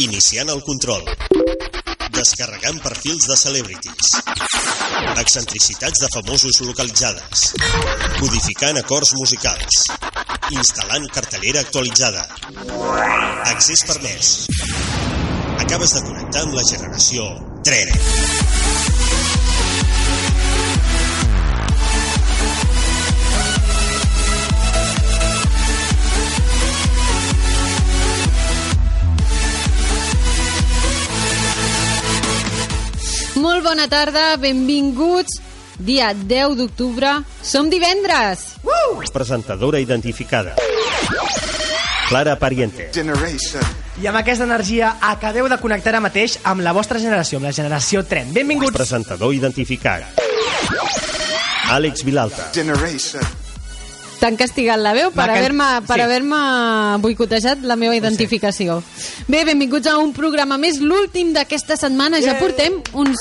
Iniciant el control. Descarregant perfils de celebrities. Excentricitats de famosos localitzades. Codificant acords musicals. Instal·lant cartellera actualitzada. Accés permès. Acabes de connectar amb la generació Tren. Molt bona tarda, benvinguts. Dia 10 d'octubre. Som divendres. Presentadora identificada. Clara Pariente. generation. I amb aquesta energia acabeu de connectar ara mateix amb la vostra generació, amb la generació Tren. Benvinguts! Presentador identificat. Àlex Vilalta. Generation. T'han castigat la veu per haver-me per sí. haver boicotejat la meva identificació. Bé, benvinguts a un programa més, l'últim d'aquesta setmana. Ja portem uns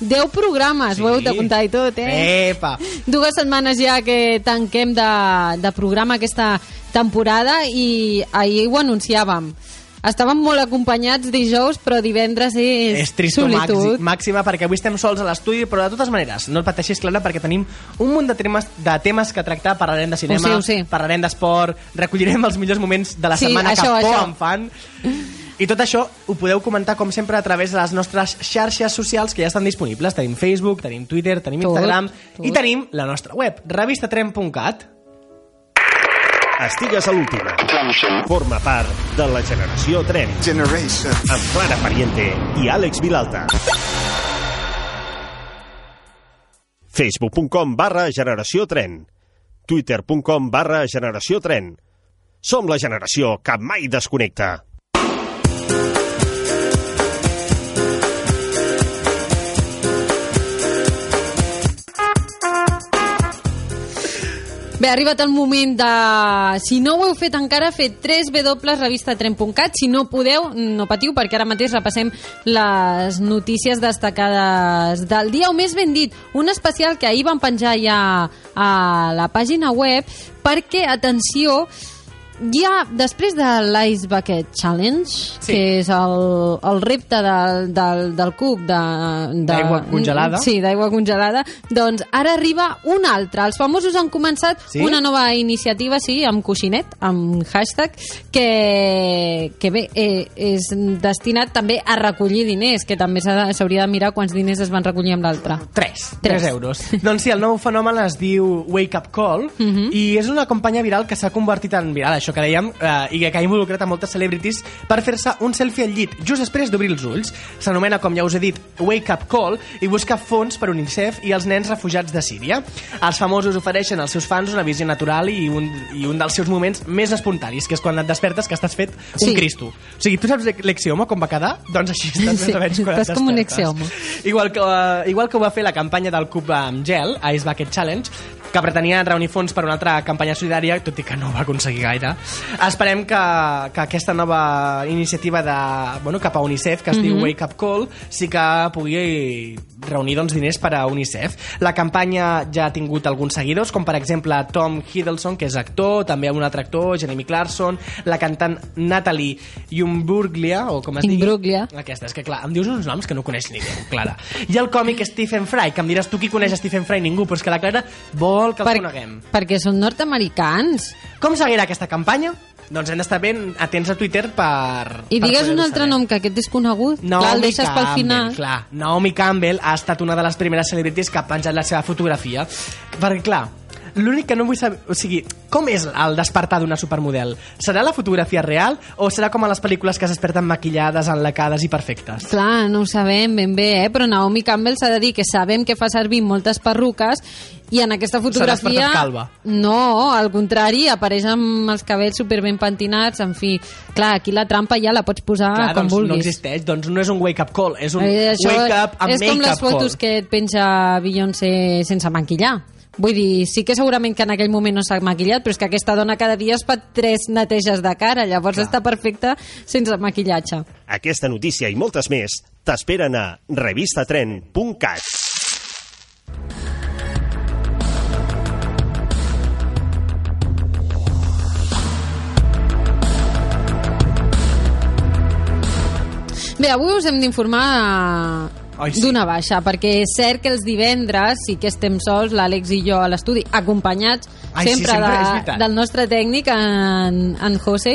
10 programes, ho heu de comptar i tot, eh? Epa! Dues setmanes ja que tanquem de, de programa aquesta temporada i ahir ho anunciàvem. Estàvem molt acompanyats dijous, però divendres és, És tristor màxi, solitud. màxima perquè avui estem sols a l'estudi, però de totes maneres, no et pateixis, Clara, perquè tenim un munt de temes, de temes que tractar. Parlarem de cinema, Ho sé, ho sé. parlarem d'esport, recollirem els millors moments de la Sí, setmana això, que por això. em fan. I tot això ho podeu comentar, com sempre, a través de les nostres xarxes socials que ja estan disponibles. Tenim Facebook, tenim Twitter, tenim Tot, Instagram tot. i tenim la nostra web, revistatren.cat. Estigues a l'última. Forma part de la generació Tren. Generation. Amb Clara Pariente i Àlex Vilalta. Facebook.com barra generació tren. Twitter.com barra generació tren. Som la generació que mai desconnecta. Bé, ha arribat el moment de... Si no ho heu fet encara, fet 3 www.revistatren.cat. Si no podeu, no patiu, perquè ara mateix repassem les notícies destacades del dia, o més ben dit, un especial que ahir van penjar ja a la pàgina web, perquè, atenció, ja després de l'Ice Bucket Challenge, Sí. que és el, el repte del, del, del cub de, de- D'aigua congelada. Sí, d'aigua congelada. Doncs ara arriba un altre. Els famosos han començat Sí? una nova iniciativa, sí, amb coixinet, amb hashtag, que, que bé, eh, és destinat també a recollir diners, que també s'ha de- s'hauria de mirar quants diners es van recollir amb l'altre. 3, Tres. 3 euros. doncs sí, el nou fenomen es diu Wake Up Call Mhm. i és una campanya viral que s'ha convertit en viral, això que dèiem, eh, i que ha involucrat a moltes celebrities per fer-se un selfie al llit just després d'obrir els ulls. S'anomena, com ja us he dit, Wake Up Call i busca fons per UNICEF i els nens refugiats de Síria. Els famosos ofereixen als seus fans una visió natural i un, i un dels seus moments més espontanis, que és quan et despertes que estàs fet un Sí. Cristo. O sigui, tu saps l'exioma com va quedar? Doncs així estàs Sí, més o menys quan et com un axioma. Igual que, uh, igual que ho va fer la campanya del Cub amb gel, Ice Bucket Challenge, que pretenia reunir fons per una altra campanya solidària, tot i que no va aconseguir gaire. Esperem que, que aquesta nova iniciativa de, bueno, cap a UNICEF, que es diu Wake Up Call, sí que pugui reunir doncs, diners per a UNICEF. La campanya ja ha tingut alguns seguidors, com per exemple Tom Hiddleston, que és actor, també un altre actor, Jeremy Clarkson, la cantant Natalie Imbruglia, o com es digui. Imbruglia. Aquesta, és que clar, em dius uns noms que no coneix ningú, Clara. I el còmic Stephen Fry, que em diràs tu qui coneix Stephen Fry? Ningú, però és que la Clara vol que el coneguem. perquè són nord-americans. Com seguirà aquesta campanya? Doncs hem d'estar ben atents a Twitter per... I per digues un altre saber. nom, que aquest és conegut. Naomi Clar, el deixes pel Campbell, final. clar. Naomi Campbell ha estat una de les primeres celebrities que ha penjat la seva fotografia. Perquè, clar, l'únic que no vull saber... O sigui, com és el despertar d'una supermodel? Serà la fotografia real o serà com a les pel·lícules que s'esperten maquillades, enlacades i perfectes? Clar, no ho sabem ben bé, eh? però Naomi Campbell s'ha de dir que sabem que fa servir moltes perruques i en aquesta fotografia... calva. No, al contrari, apareix amb els cabells super ben pentinats, en fi. Clar, aquí la trampa ja la pots posar Clar, com doncs no vulguis. existeix, doncs no és un wake-up call, és un Eh, wake-up amb és com les make-up fotos call. que et penja Beyoncé sense maquillar. Vull dir, sí que segurament que en aquell moment no s'ha maquillat, però és que aquesta dona cada dia es fa tres neteges de cara, llavors està perfecta sense maquillatge. Aquesta notícia i moltes més t'esperen a revistatren.cat. Bé, avui us hem d'informar Ai, sí. d'una baixa, perquè és cert que els divendres sí que estem sols, l'Àlex i jo a l'estudi, acompanyats Ai, sí, sempre, sempre, és de, del nostre tècnic, en, en José.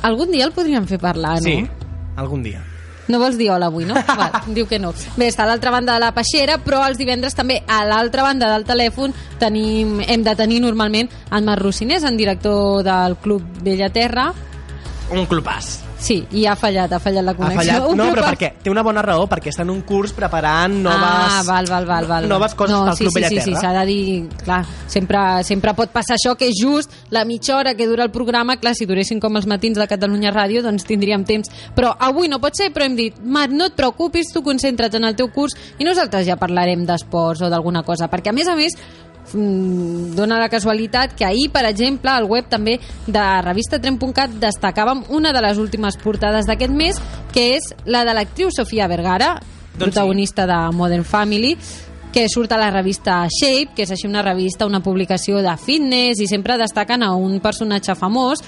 Algun dia el podríem fer parlar, no? Sí, algun dia. No vols dir hola avui, no? Val, diu que no. Bé, està a l'altra banda de la peixera, però els divendres també a l'altra banda del telèfon tenim, hem de tenir normalment en Marc Rocinés, en director del Club Bellaterra. Un clubàs. Sí, i ha fallat, ha fallat la Ha connexió. fallat. Un No, però perquè té una bona raó, perquè està en un curs preparant noves, ah, val, val, val, val. noves coses no, pel sí, Club sí, sí, sí, Bellaterra. s'ha de dir, clar, sempre, sempre pot passar això, que és just la mitja hora que dura el programa, clar, si duressin com els matins de Catalunya Ràdio, doncs tindríem temps. Però avui no pot ser, però hem dit, Marc, no et preocupis, tu concentra't en el teu curs i nosaltres ja parlarem d'esports o d'alguna cosa, perquè a més a més dona la casualitat que ahir, per exemple, al web també de revistatren.cat destacàvem una de les últimes portades d'aquest mes, que és la de l'actriu Sofia Vergara, Doncs protagonista de Modern Family, que surt a la revista Shape, que és així una revista, una publicació de fitness, i sempre destaquen a un personatge famós,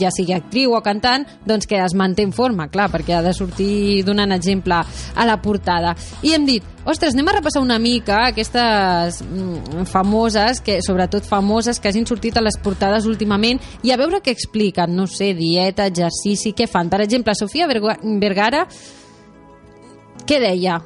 ja sigui actriu o cantant, doncs que es manté en forma, clar, perquè ha de sortir donant exemple a la portada. I hem dit, ostres, anem a repassar una mica aquestes mm, famoses, que sobretot famoses, que hagin sortit a les portades últimament, i a veure què expliquen, no sé, dieta, exercici, què fan. Per exemple, Sofia Verga- Vergara, què deia?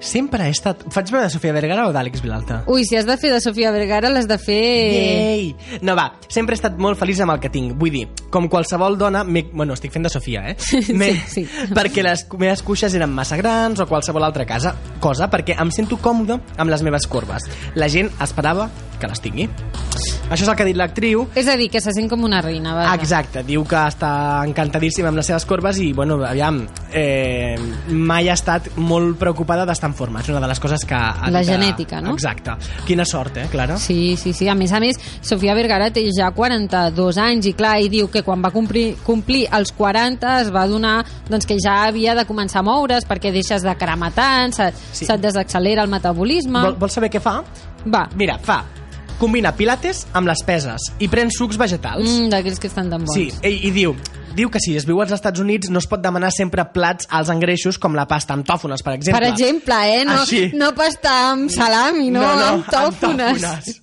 Sempre he estat... Faig veure de Sofia Vergara o d'Àlex Vilalta? Ui, si has de fer de Sofia Vergara, l'has de fer... Ei! No, va, sempre he estat molt feliç amb el que tinc. Vull dir, com qualsevol dona... Bueno, estic fent de Sofia, eh? M'he- sí. Perquè les meves cuixes eren massa grans o qualsevol altra casa, cosa perquè em sento còmode amb les meves corbes. La gent esperava que les tingui. Això és el que ha dit l'actriu. És a dir, que se sent com una reina. Vaja. Exacte, diu que està encantadíssima amb les seves corbes i, bueno, aviam, eh, mai ha estat molt preocupada d'estar en forma. És una de les coses que... La genètica, no? Exacte. Quina sort, eh, Clara? Sí, sí, sí. A més a més, Sofia Vergara té ja 42 anys i clar, i diu que quan va complir, complir els 40 es va donar doncs, que ja havia de començar a moure's perquè deixes de cremar tant, se, Sí. se't desaccelera el metabolisme. Vol, vols saber què fa? Va, Mira, fa combina pilates amb les peses i pren sucs vegetals. mm, d'aquells que estan tan bons. Sí, i, i diu, diu que si es viu als Estats Units no es pot demanar sempre plats als engreixos com la pasta amb tòfones, per exemple. Per exemple, eh? No, Així. no pasta amb salami, no, amb tòfones. tòfones.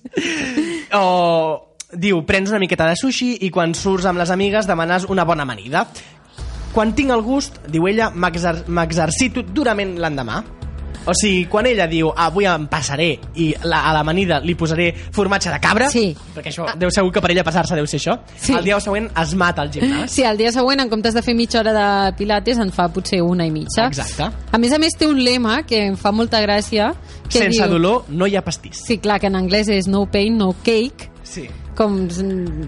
o diu, prens una miqueta de sushi i quan surts amb les amigues demanes una bona amanida. Quan tinc el gust, diu ella, m'exer- m'exercito durament l'endemà. O sigui, quan ella diu avui em passaré i la, a l'amanida li posaré formatge de cabra, Sí. perquè això deu segur que per ella passar-se deu ser això, Sí. el dia següent es mata al gimnàs. Sí, el dia següent, en comptes de fer mitja hora de pilates, en fa potser una i mitja. Exacte. A més a més, té un lema que em fa molta gràcia. Que Sense diu, dolor no hi ha pastís. Sí, clar, que en anglès és no pain, no cake, Sí. Com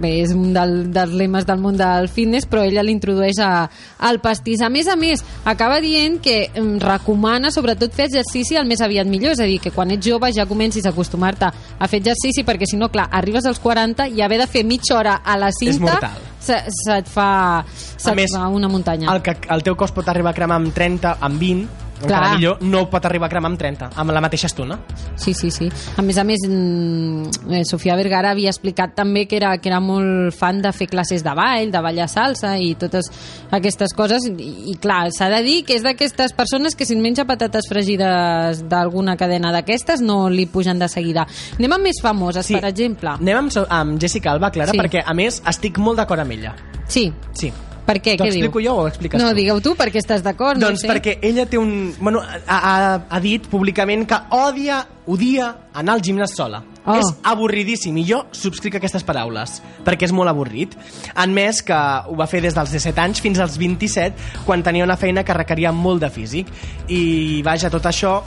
bé, és un del, dels lemes del món del fitness, però ella l'introdueix a- al pastís. A més a més, acaba dient que em, recomana sobretot fer exercici el més aviat millor, és a dir, que quan ets jove ja comencis a acostumar-te a fer exercici, perquè si no, clar, arribes als 40 i haver de fer mitja hora a la cinta mortal. se, se't fa, se't més, fa una muntanya. El que el teu cos pot arribar a cremar amb 30, amb 20, encara Clar. millor, no pot arribar a cremar amb 30, amb la mateixa estona. Sí, sí, sí. A més a més, mm, eh, Sofia Vergara havia explicat també que era, que era molt fan de fer classes de ball, de ballar salsa i totes aquestes coses. I, i clar, s'ha de dir que és d'aquestes persones que si en menja patates fregides d'alguna cadena d'aquestes no li pugen de seguida. Anem amb més famoses, per exemple. Anem amb, amb Jessica Alba, Clara, Sí. perquè a més estic molt d'acord amb ella. Sí. Sí. Per què? Què diu? jo o ho expliques No, tu? digueu tu, perquè estàs d'acord, doncs no sé. perquè ella té un... Bueno, ha, ha, ha dit públicament que odia, odia anar al gimnàs sola. Oh. És avorridíssim i jo subscric aquestes paraules perquè és molt avorrit. Han més que ho va fer des dels 17 anys fins als 27 quan tenia una feina que requeria molt de físic i vaja, tot això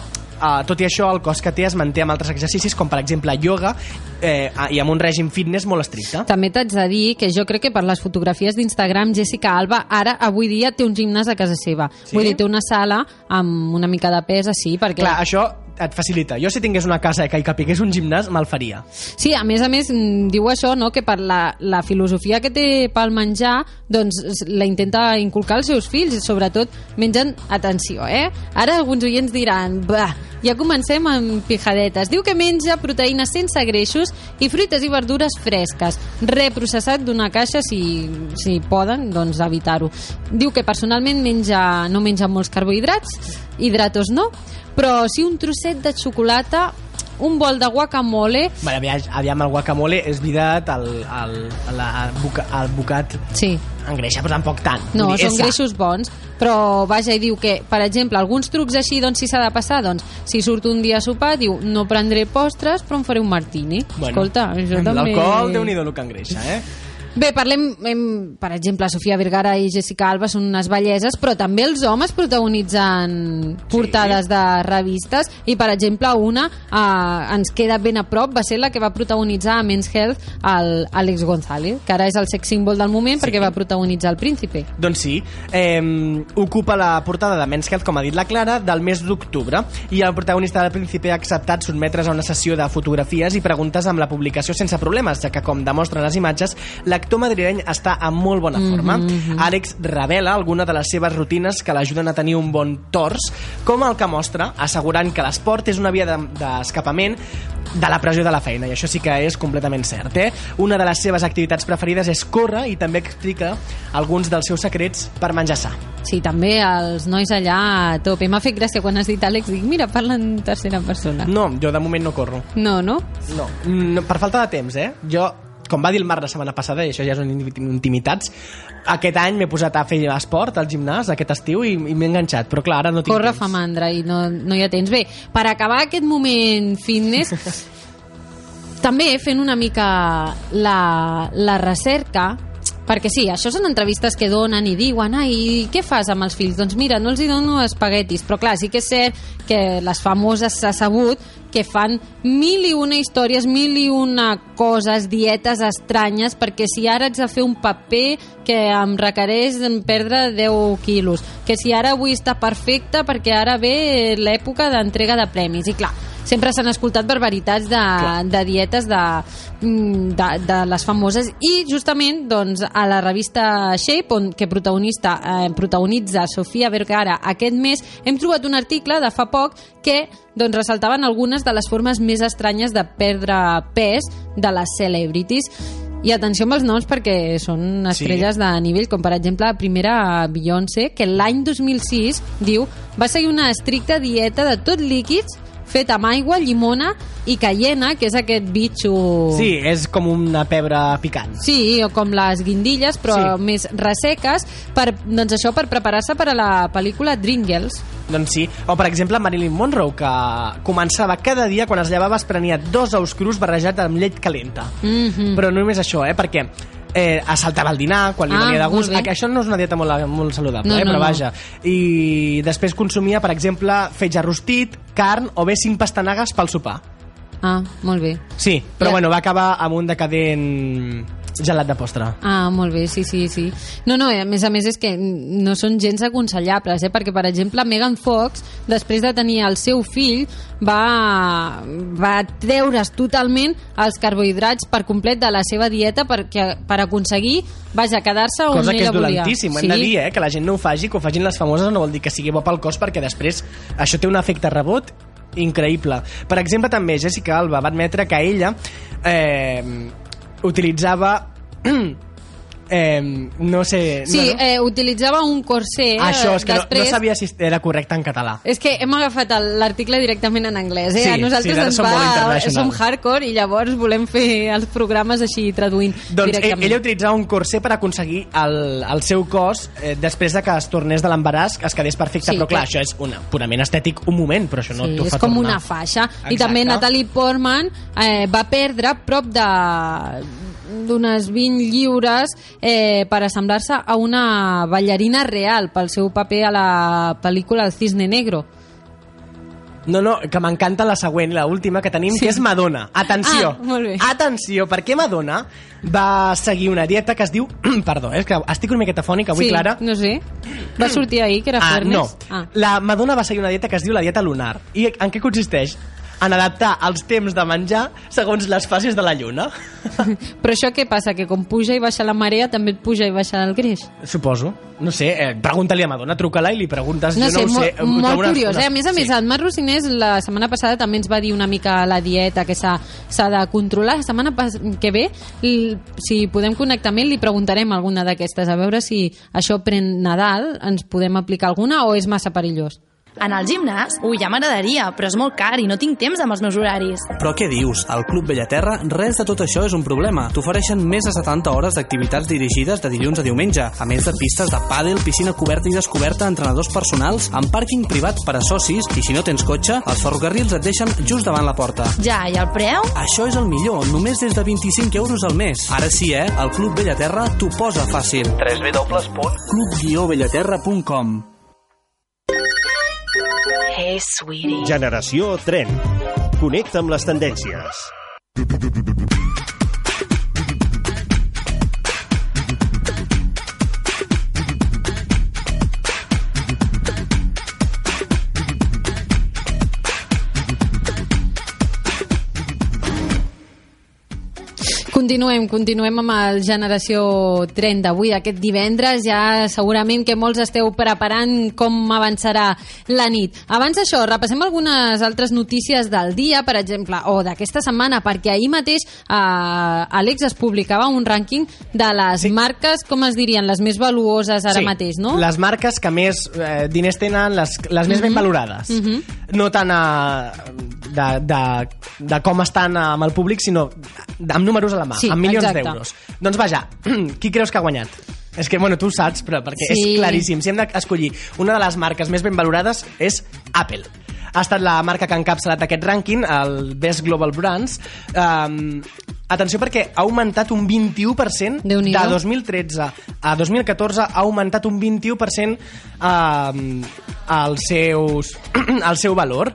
Uh, tot i això, el cos que té es manté amb altres exercicis, com per exemple yoga, eh, i amb un règim fitness molt estricte. També t'haig de dir que jo crec que per les fotografies d'Instagram Jessica Alba ara, avui dia, té un gimnàs a casa seva. Sí? Vull dir, té una sala amb una mica de pes, així, perquè... Clar, això et facilita. Jo si tingués una casa que hi capigués un gimnàs, me'l faria. Sí, a més a més, mm, diu això, no?, que per la, la filosofia que té pel menjar, doncs la intenta inculcar als seus fills, i sobretot mengen, atenció, eh? Ara alguns oients diran, bah, Ja comencem amb pijadetes. Diu que menja proteïnes sense greixos i fruites i verdures fresques. Reprocessat d'una caixa, si, si poden, doncs evitar-ho. Diu que personalment menja, no menja molts carbohidrats, hidratos no, però sí un trosset de xocolata un bol de guacamole Vale, aviam, aviam, el guacamole és veritat, el, el, la, el, buca, el bocat sí, engreixa, però tampoc tant. no, són és sa. greixos bons però vaja, i diu que, per exemple alguns trucs així, doncs si s'ha de passar doncs, si surt un dia a sopar, diu no prendré postres però em faré un martini escolta, això amb també L'alcohol, déu-n'hi-do el que engreixa, eh? Bé, parlem, em, per exemple, Sofia Vergara i Jessica Alba són unes belleses, però també els homes protagonitzen portades de revistes i, per exemple, una eh, ens queda ben a prop, va ser la que va protagonitzar a Men's Health el Àlex González, que ara és el sex símbol del moment Sí. perquè va protagonitzar el Príncipe. Doncs sí, eh, ocupa la portada de Men's Health, com ha dit la Clara, del mes d'octubre, i el protagonista del Príncipe ha acceptat sotmetre's a una sessió de fotografies i preguntes amb la publicació sense problemes, ja que, com demostren les imatges, l'actor madrileny està en molt bona forma. Mm -hmm. Àlex revela alguna de les seves rutines que l'ajuden a tenir un bon tors, com el que mostra, assegurant que l'esport és una via de- d'escapament de la pressió de la feina, i això sí que és completament cert. Eh? Una de les seves activitats preferides és córrer i també explica alguns dels seus secrets per menjar sa. Sí, també els nois allà a tope. M'ha fet gràcia quan has dit Àlex, dic, mira, parla en tercera persona. No, jo de moment no corro. No, no? No, no per falta de temps, eh? Jo, com va dir el Marc la setmana passada, i això ja són intim- intimitats, aquest any m'he posat a fer esport al gimnàs aquest estiu i, i m'he enganxat, però clar, ara no tinc Corre temps. fa mandra i no, no hi ha temps. Bé, per acabar aquest moment fitness, també fent una mica la, la recerca, perquè sí, això són entrevistes que donen i diuen, ai, què fas amb els fills? Doncs mira, no els hi dono espaguetis, però clar, sí que és cert que les famoses s'ha sabut que fan mil i una històries, mil i una coses, dietes estranyes, perquè si ara haig de fer un paper que em requereix perdre 10 quilos, que si ara vull estar perfecta perquè ara ve l'època d'entrega de premis, i clar, sempre s'han escoltat barbaritats de, de dietes de, mm, de, de les famoses. I justament doncs, a la revista Shape on, que protagonista, eh, protagonitza Sofia Vergara aquest mes hem trobat un article de fa poc que doncs, ressaltaven algunes de les formes més estranyes de perdre pes de les celebrities. I atenció amb els noms perquè són estrelles sí. de nivell, com per exemple la primera Beyoncé, que l'any 2006 diu, va seguir una estricta dieta de tot líquids fet amb aigua, llimona i cayena, que és aquest bitxo... Sí, és com una pebre picant. Sí, o com les guindilles, però Sí. més resseques, per, doncs això per preparar-se per a la pel·lícula Dreamgirls. Doncs sí. O, per exemple, Marilyn Monroe, que començava cada dia, quan es llevava, es prenia dos ous crus barrejats amb llet calenta. Mm -hmm. Però no només això, eh? Perquè eh, es saltava el dinar quan li Ah, venia de gust. bé. Això no és una dieta molt, molt saludable, No, eh? no, però no. vaja. I després consumia, per exemple, fetge rostit, carn o bé cinc pastanagues pel sopar. Ah, molt bé. Sí, però Ja. bueno, va acabar amb un decadent gelat de postre. Ah, molt bé, sí, sí, sí. No, no, a més a més és que no són gens aconsellables, eh? perquè, per exemple, Megan Fox, després de tenir el seu fill, va, va treure's totalment els carbohidrats per complet de la seva dieta perquè, per aconseguir, vaja, quedar-se on Cosa que és volia. dolentíssim, hem de dir, eh? que la gent no ho faci, que ho facin les famoses no vol dir que sigui bo pel cos perquè després això té un efecte rebot increïble. Per exemple, també Jessica Alba va admetre que ella eh, utilitzava eh, no sé... Sí, no, no? eh, utilitzava un corsé. eh, Això, és que després... no, no sabia si era correcte en català. És que hem agafat l'article directament en anglès, eh? Sí, a nosaltres sí, ens som va... Som hardcore i llavors volem fer els programes així traduint Doncs ell, directament. ella utilitzava un corsé per aconseguir el, el seu cos eh, després de que es tornés de l'embaràs, es quedés perfecte, Sí, però clar, que- això és una, purament estètic un moment, però això no sí, t'ho fa és com tornar. una faixa. I Exacte. també Natalie Portman eh, va perdre prop de d'unes 20 lliures eh, per assemblar-se a una ballarina real pel seu paper a la pel·lícula El Cisne Negro. No, no, que m'encanta la següent, la última que tenim, sí. que és Madonna. Atenció, Ah, molt bé. atenció, perquè Madonna va seguir una dieta que es diu... Perdó, eh, és que estic una miqueta fònica avui, sí, Clara. no sé. Va sortir ahir, que era Ah, Fernes. no. Ah. La Madonna va seguir una dieta que es diu la dieta lunar. I en què consisteix? En adaptar els temps de menjar segons les fases de la lluna. Però això què passa? Que com puja i baixa la marea, també et puja i baixa el greix? Suposo. No sé, eh, pregunta-li a Madonna, truca-la i li preguntes. No sé, no sé. molt, molt curiós. una- Eh? A més a més, sí. el Marc Rocinés la setmana passada també ens va dir una mica la dieta que s'ha de controlar. La setmana que ve, si podem connectar ell, li preguntarem alguna d'aquestes, a veure si això pren Nadal, ens podem aplicar alguna o és massa perillós. En el gimnàs? Ui, ja m'agradaria, però és molt car i no tinc temps amb els meus horaris. Però què dius? Al Club Bellaterra res de tot això és un problema. T'ofereixen més de 70 hores d'activitats dirigides de dilluns a diumenge, a més de pistes de pàdel, piscina coberta i descoberta, entrenadors personals, amb pàrquing privat per a socis i si no tens cotxe, els ferrocarrils et deixen just davant la porta. Ja, i el preu? Això és el millor, només des de 25 euros al mes. Ara sí, eh? El Club Bellaterra t'ho posa fàcil. www.club-bellaterra.com Hey, sweetie. Generació Tren. Connecta amb les tendències. Continuem, continuem amb el Generació Tren d'avui, d'aquest divendres. Ja segurament que molts esteu preparant com avançarà la nit. Abans d'això, repassem algunes altres notícies del dia, per exemple, o d'aquesta setmana, perquè ahir mateix eh, Àlex es publicava un rànquing de les sí. marques, com es dirien, les més valuoses ara Sí, mateix, no? Les marques que més eh, diners tenen, les, les més ben valorades. No tant a, de, de, de com estan amb el públic, sinó amb números a la mà, Sí, amb milions d'euros. Doncs vaja, qui creus que ha guanyat? És que, bueno, tu ho saps, però perquè Sí. és claríssim. Si hem d'escollir una de les marques més ben valorades és Apple. Ha estat la marca que ha encapçalat aquest rànquing, el Best Global Brands. Um, atenció perquè ha augmentat un 21% de Déu-n'hi-do. 2013 a 2014 ha augmentat un 21% um, el, seus, el seu valor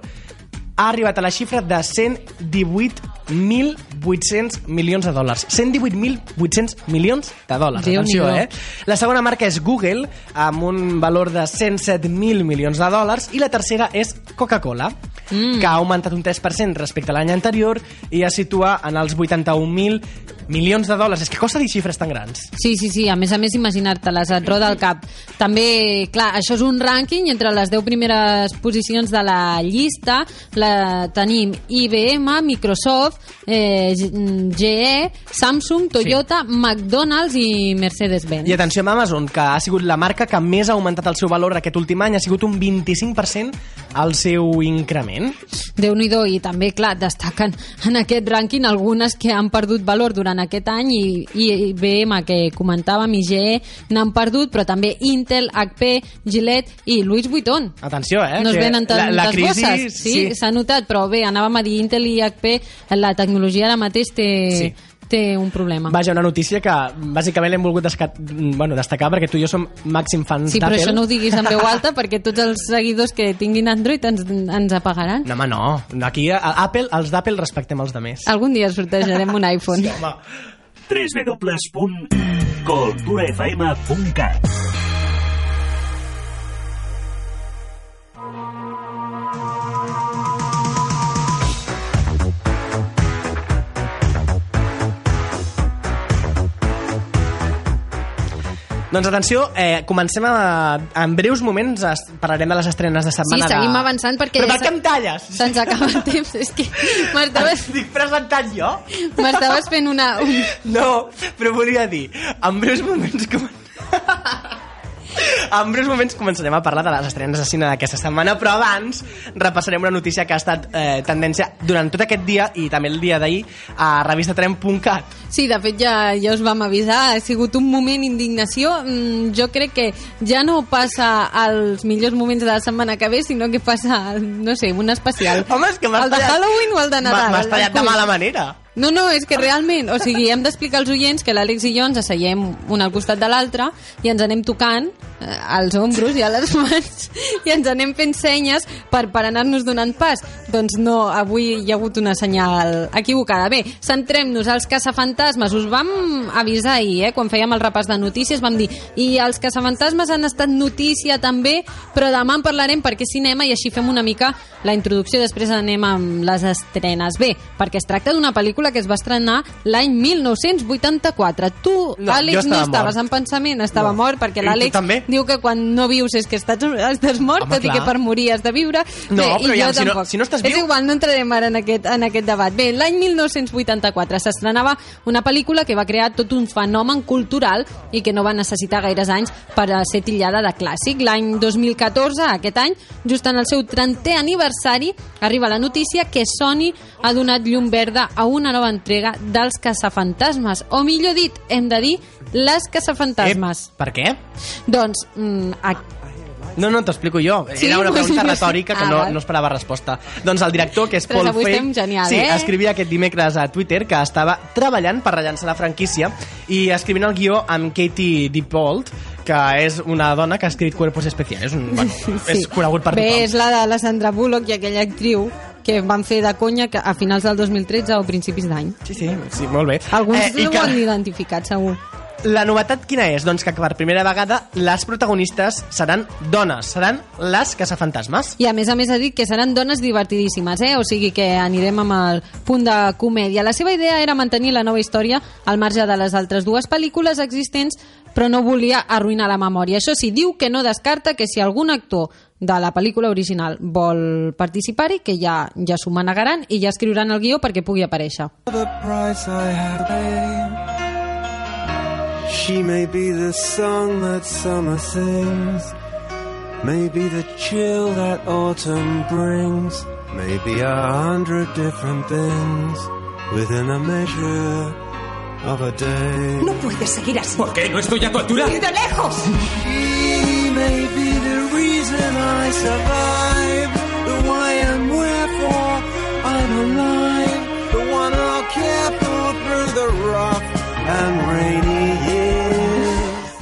ha arribat a la xifra de 118.800 milions de dòlars. 118.800 milions de dòlars. Déu-n'hi-do. Atenció, eh? La segona marca és Google, amb un valor de 107.000 milions de dòlars, i la tercera és Coca-Cola, mm. que ha augmentat un 3% respecte a l'any anterior i es situa en els 81.000 milions de dòlars. És que costa dir xifres tan grans. Sí, sí, sí. A més a més, imaginar-te-les et roda el cap. També, clar, això és un rànquing entre les 10 primeres posicions de la llista. La tenim IBM, Microsoft, eh, GE, Samsung, Toyota, sí. McDonald's i Mercedes-Benz. I atenció amb Amazon, que ha sigut la marca que més ha augmentat el seu valor aquest últim any, ha sigut un 25% el seu increment. déu nhi i també, clar, destaquen en aquest rànquing algunes que han perdut valor durant aquest any i, i IBM, que comentàvem, i GE n'han perdut, però també Intel, HP, Gillette i Louis Vuitton. Atenció, eh? No es venen tantes la, la crisi, bosses. Sí, s'ha notat, però bé, anàvem a dir Intel i HP, la tecnologia ara mateix té, Sí. Té un problema. Vaja, una notícia que bàsicament l'hem volgut desca... bueno, destacar perquè tu i jo som màxim fans Sí, però d'Apple. això no ho diguis en veu alta perquè tots els seguidors que tinguin Android ens, ens apagaran. No, home, no. Aquí, a Apple, els d'Apple respectem els de més. Algun dia sortejarem un iPhone. Sí, home. www.culturafm.cat Doncs atenció, eh, comencem a... En breus moments es, parlarem de les estrenes de Sí, setmana seguim de... avançant perquè... Però per què em talles? Se'ns acaba el temps. És que m'estaves Estic presentant jo? m'estaves fent una... Un... No, però volia dir, en breus moments com... En breus moments començarem a parlar de les estrenes de cine d'aquesta setmana, però abans repassarem una notícia que ha estat eh, tendència durant tot aquest dia i també el dia d'ahir a revistatrem.cat. Sí, de fet ja, ja us vam avisar, ha sigut un moment indignació. Mm, jo crec que ja no passa als millors moments de la setmana que ve, sinó que passa, no sé, un especial. Home, és que m'has El de Halloween o el de Nadal? M'ha- M'has tallat de mala manera. No, no, és que realment, o sigui, hem d'explicar als oients que l'Àlex i jo ens asseiem un al costat de l'altre i ens anem tocant eh, als ombros i a les mans i ens anem fent senyes per, per anar-nos donant pas. Doncs no, avui hi ha hagut una senyal equivocada. Bé, centrem-nos als caçafantasmes. Us vam avisar ahir, eh, quan fèiem el repàs de notícies, vam dir i els caçafantasmes han estat notícia també, però demà en parlarem perquè és cinema i així fem una mica la introducció, després anem amb les estrenes. Bé, perquè es tracta d'una pel·lícula que es va estrenar l'any 1984. Tu, No, Àlex, no estaves mort. en pensament, estava No. mort, perquè I l'Àlex diu que quan no vius és que estàs, estàs mort, Home, tot i clar. que per morir has de viure. No, Bé, però i ja, jo si no- si no estàs És viu- igual, no entrarem ara en aquest, en aquest debat. Bé, l'any 1984 s'estrenava una pel·lícula que va crear tot un fenomen cultural i que no va necessitar gaires anys per a ser tillada de clàssic. L'any 2014, aquest any, just en el seu 30è aniversari, arriba la notícia que Sony ha donat llum verda a una nova entrega dels caçafantasmes, o millor dit, hem de dir, les caçafantasmes. Eh, per què? Doncs, mm, a, No, no, t'ho explico jo. Sí? Era una pregunta Sí. retòrica que Ah, no, no esperava resposta. Doncs el director, que és Paul Feig... genial, sí, eh? escrivia aquest dimecres a Twitter que estava treballant per rellançar la franquícia i escrivint el guió amb Katie DePault, que és una dona que ha escrit Cuerpos Especiales. Un, bueno, és conegut per Bé, tothom. és la de la Sandra Bullock i aquella actriu que van fer de conya que a finals del 2013 o principis d'any. Sí, sí, sí, molt bé. Alguns Eh, ho que- han identificat, segur. La novetat quina és? Doncs que per primera vegada les protagonistes seran dones, seran les caçafantasmes. I a més a més ha dit que seran dones divertidíssimes, eh? o sigui que anirem amb el punt de comèdia. La seva idea era mantenir la nova història al marge de les altres dues pel·lícules existents, però no volia arruïnar la memòria. Això sí, diu que no descarta que si algun actor de la pel·lícula original vol participar-hi, que ja, ja s'ho manegaran i ja escriuran el guió perquè pugui aparèixer. the price I had to pay. She may be the song that summer sings, maybe the chill that autumn brings, maybe a hundred different things within a measure of a day. No puedes seguir así. ¿Por qué? ¿No estoy a tu altura? ¡Y de lejos! She may be the and I survive?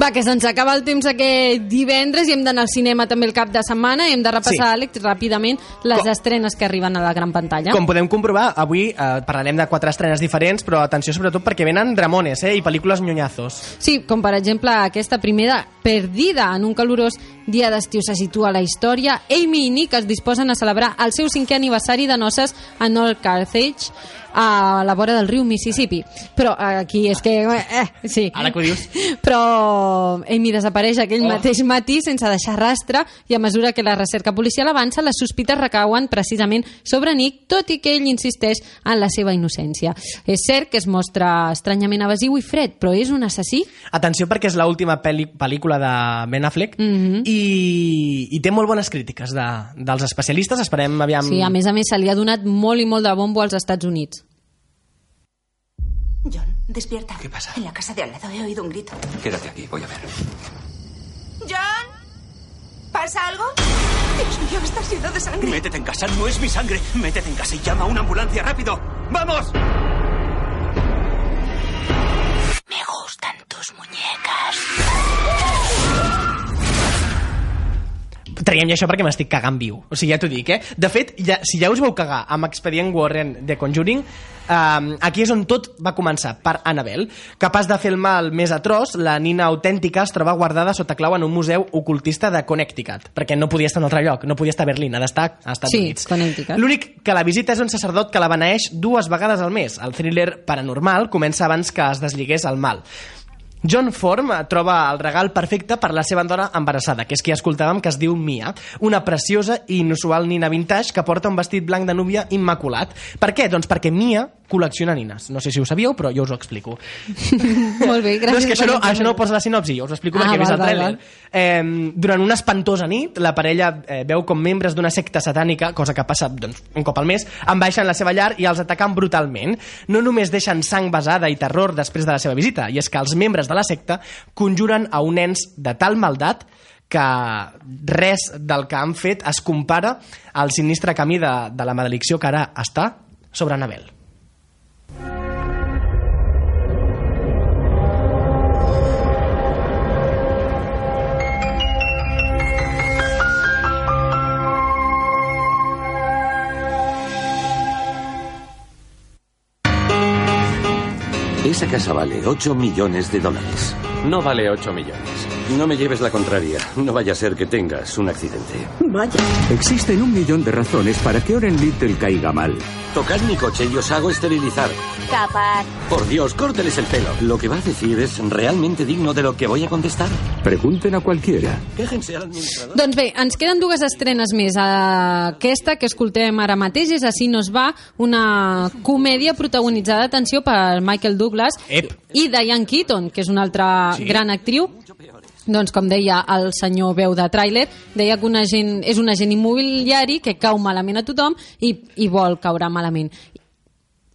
Va, que se'ns acaba el temps aquest divendres i hem d'anar al cinema també el cap de setmana i hem de repassar, Sí. Àlex, ràpidament les Com- estrenes que arriben a la gran pantalla. Com podem comprovar, avui eh, parlarem de quatre estrenes diferents, però atenció sobretot perquè venen dramones eh, i pel·lícules nyonyazos. Sí, com per exemple aquesta primera perdida en un calorós dia d'estiu se situa la història. Amy i Nick es disposen a celebrar el seu cinquè aniversari de noces a North Carthage a la vora del riu Mississippi. Però eh, aquí és que... Eh, sí. Ara que ho dius. Però Amy desapareix aquell Oh. mateix matí sense deixar rastre i a mesura que la recerca policial avança, les sospites recauen precisament sobre Nick, tot i que ell insisteix en la seva innocència. És cert que es mostra estranyament evasiu i fred, però és un assassí? Atenció perquè és l'última pel·lícula de Ben Affleck Mhm. i, i té molt bones crítiques de, dels especialistes. Esperem aviam... Sí, a més a més se li ha donat molt i molt de bombo als Estats Units. John, despierta. ¿Qué pasa? En la casa de al lado he oído un grito. Quédate aquí, voy a ver. ¿John? ¿Pasa algo? Dios mío, está lleno de sangre. Métete en casa, no es mi sangre. Métete en casa y llama a una ambulancia rápido. ¡Vamos! Me gustan tus muñecas. Traiem ja això perquè m'estic cagant viu. O sigui, ja t'ho dic, eh? De fet, ja, si ja us vau cagar amb Expedient Warren de Conjuring, um, aquí és on tot va començar, per Annabelle. Capaç de fer el mal més atroç, la nina autèntica es troba guardada sota clau en un museu ocultista de Connecticut, perquè no podia estar en un altre lloc, no podia estar a Berlín, ha d'estar als Estats Sí, Units. Connecticut. L'únic que la visita és un sacerdot que la beneeix dues vegades al mes. El thriller paranormal comença abans que es desligués el mal. John Form troba el regal perfecte per la seva dona embarassada, que és qui escoltàvem que es diu Mia, una preciosa i inusual nina vintage que porta un vestit blanc de núvia immaculat. Per què? Doncs perquè Mia col·lecciona nines. No sé si ho sabíeu, però jo us ho explico. Molt bé, gràcies. no, és que això no, això no ho posa la sinopsi, jo us ho explico Ah, perquè he vist el val, tràiler. Eh, durant una espantosa nit, la parella eh, veu com membres d'una secta satànica, cosa que passa doncs, un cop al mes, enbaixen la seva llar i els ataquen brutalment. No només deixen sang basada i terror després de la seva visita, i és que els membres de la secta conjuren a un ens de tal maldat que res del que han fet es compara al sinistre camí de, de la maledicció que ara està sobre Anabel. Esa casa vale 8 millones de dólares. No vale 8 millones. No me lleves la contraria. No vaya a ser que tengas un accidente. Vaya. Existen un millón de razones para que Oren Little caiga mal. Tocad mi coche y os hago esterilizar. Capaz. Por Dios, córteles el pelo. Lo que va a decir es realmente digno de lo que voy a contestar. Pregunten a cualquiera. Quéjense al administrador. Doncs bé, ens queden dues estrenes més. Aquesta que escoltem ara mateix és Així no es va, una comèdia protagonitzada, atenció, per Michael Douglas Ep. i Diane Keaton, que és una altra Sí. gran actriu. Doncs, com deia el senyor veu de tràiler, deia que un agent, és un agent immobiliari que cau malament a tothom i, i vol caure malament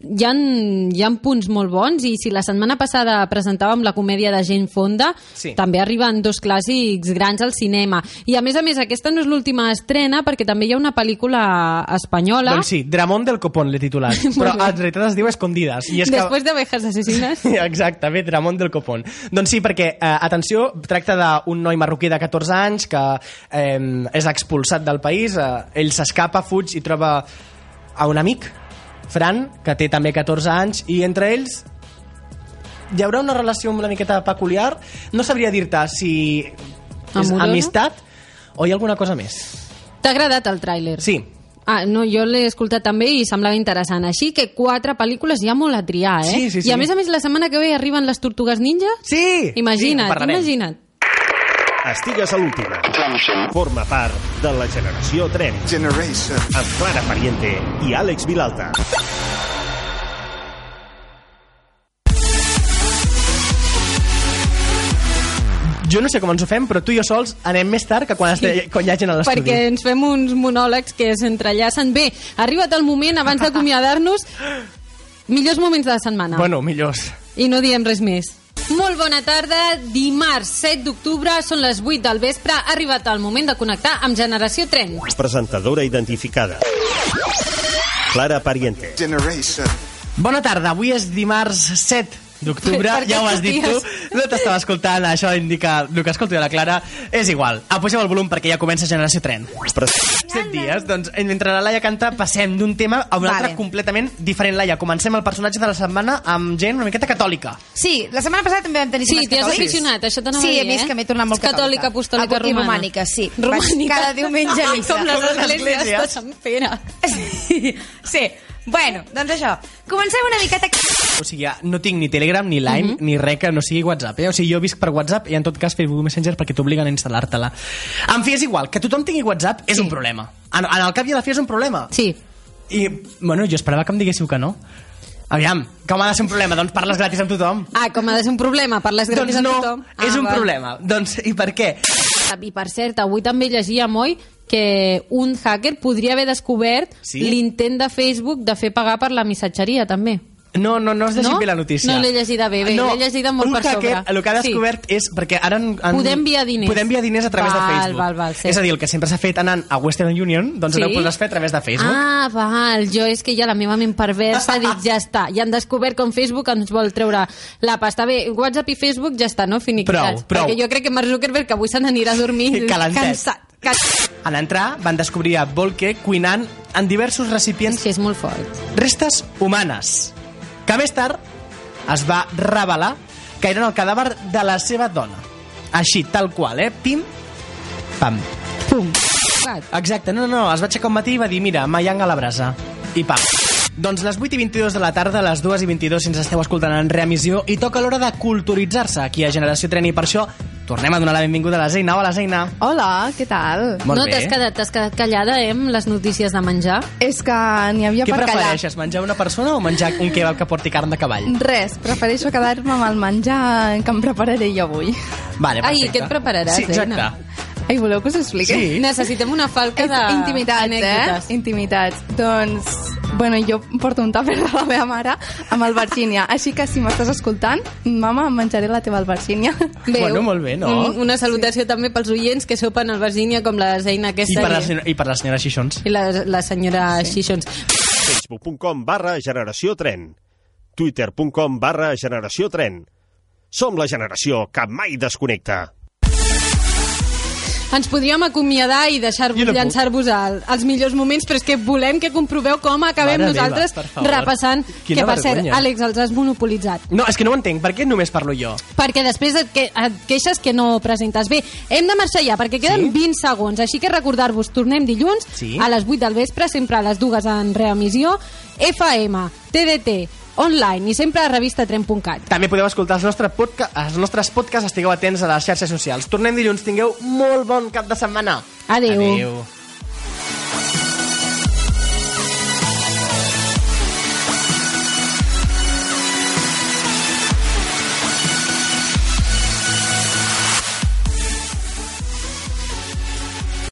hi ha, hi ha punts molt bons i si la setmana passada presentàvem la comèdia de Gent Fonda, Sí. també arriben dos clàssics grans al cinema. I a més a més, aquesta no és l'última estrena perquè també hi ha una pel·lícula espanyola Doncs sí, Dramón del Copón l'he titulat. però en realitat es diu Escondides. I és que... després d'abejas assassines. Exacte, bé, Dramón del Copón. Doncs sí, perquè, eh, atenció, tracta d'un noi marroquí de 14 anys que eh, és expulsat del país, eh, ell s'escapa, fuig i troba a un amic, Fran, que té també 14 anys, i entre ells hi haurà una relació una miqueta peculiar. No sabria dir-te si és Amorosa? amistat o hi ha alguna cosa més. T'ha agradat el tràiler? Sí, Ah, no, jo l'he escoltat també i semblava interessant. Així que quatre pel·lícules hi ha molt a triar, eh? Sí, sí, sí. I a més a més la setmana que ve arriben les Tortugues Ninja? Sí! Imagina't, Sí, imagina't. Estigues a l'última. Forma part de la generació Tren. Generation. Amb Clara Pariente i Àlex Vilalta. Jo no sé com ens ho fem, però tu i jo sols anem més tard que quan, sí. quan hi ha gent a l'estudi. perquè ens fem uns monòlegs que s'entrellacen. Bé, ha arribat el moment, abans d'acomiadar-nos, millors moments de la setmana. Bueno, millors. I no diem res més. Molt bona tarda, dimarts 7 d'octubre, són les 8 del vespre, ha arribat el moment de connectar amb Generació Tren. Presentadora identificada. Clara Pariente. Generation. Bona tarda, avui és dimarts 7 d'octubre, ja ho has dit tu, no t'estava escoltant, això indica el que escolto jo la Clara, és igual, apugem el volum perquè ja comença Generació Tren. Pres Set dies, doncs mentre la Laia canta passem d'un tema a un Vale. altre completament diferent, Laia. Comencem el personatge de la setmana amb gent una miqueta catòlica. Sí, la setmana passada també vam tenir Sí, temes t'hi has catòlics. aficionat, això t'anava Sí, a he dir, vist eh? que m'he tornat molt És catòlica, apostòlica, romana. romànica, sí. Romànica. Vaig cada diumenge a missa. Com les esglésies de. Sant Pere. Sí, sí. Bueno, doncs això. Comencem una miqueta... O sigui, no tinc ni Telegram, ni Line, ni res que no sigui WhatsApp. Eh? O sigui, jo visc per WhatsApp i en tot cas Facebook Messenger perquè t'obliguen a instal·lar-te-la. En fi, és igual, que tothom tingui WhatsApp és un problema. En, en el cap i a la fi és un problema. Sí. I, bueno, jo esperava que em diguéssiu que no. Aviam, com ha de ser un problema? Doncs parles gratis amb tothom. Ah, com ha de ser un problema, parles gratis doncs no, amb tothom. és ah, un val. problema. Doncs, i per què? I per cert, avui també llegíem, oi, que un hacker podria haver descobert Sí? l'intent de Facebook de fer pagar per la missatgeria, també. No, no, no has llegit No? bé la notícia. No l'he llegida bé, bé, l'he llegida molt per sobre. El que ha Sí. descobert és... Perquè ara... Han, Poder enviar diners. Poder enviar diners a través Val, de Facebook. val, val, sí. És a dir, el que sempre s'ha fet anant a Western Union, doncs Sí? ara ho podràs fer a través de Facebook. Ah, val, jo és que ja la meva ment perversa dic, ja està, ja han descobert com Facebook ens vol treure la pasta. Bé, WhatsApp i Facebook ja està, no? Finiquitats. Prou, prou. Perquè jo crec que Mark Zuckerberg avui se n'anirà a dormir cansat. Cansat. En entrar, van descobrir a Volke cuinant en diversos recipients... És que és molt fort. Restes humanes, que més tard es va revelar que eren el cadàver de la seva dona. Així, tal qual, eh? Pim, pam. Pum. Exacte, no, no, es va aixecar un matí i va dir, mira, mayang a la brasa. I pam. Doncs les 8 i 22 de la tarda, les 2 i 22 si ens esteu escoltant en reemissió i toca l'hora de culturitzar-se aquí a Generació Tren i per això tornem a donar la benvinguda a la Zeina. Hola, Zeina. Hola, què tal? Molt no t'has quedat, t'has quedat callada, eh, amb les notícies de menjar? És que n'hi havia Què per callar. prefereixes, menjar una persona o menjar un kebab que porti carn de cavall? Res, prefereixo quedar-me amb el menjar que em prepararé jo avui. Vale, Ai, perfecte. què et prepararàs, Sí, exacte. Zeina? Ai, voleu que us expliqui? Sí. Necessitem una falca de... Intimitats, anècdotes. eh? Intimitats. Doncs, bueno, jo porto un tàper de la meva mare amb albergínia, així que si m'estàs escoltant, mama, em menjaré la teva albergínia. Bé, Bueno, molt bé, no? Un, una salutació sí. també pels oients que sopen al Virgínia com la Zeina I aquesta per, la, senyor- I per la senyora Xixons. i la, la senyora sí. Xixons. facebook.com barra generació tren. twitter.com barra generació tren. Som la generació que mai desconnecta. Ens podríem acomiadar i deixar-vos no llançar-vos el, els millors moments, però és que volem que comproveu com acabem Mare meva, nosaltres favor. repassant, Quina que per cert. Àlex, els has monopolitzat. No, és que no ho entenc. Per què només parlo jo? Perquè després et, que, et queixes que no presentes. Bé, hem de marxar ja, perquè queden Sí? 20 segons, així que recordar-vos, tornem dilluns Sí? a les 8 del vespre, sempre a les dues en reemissió, FM, TDT, online i sempre a revista3.cat. També podeu escoltar els nostres, podca els nostres podcasts, estigueu atents a les xarxes socials. Tornem dilluns, tingueu molt bon cap de setmana. Adéu. Adéu.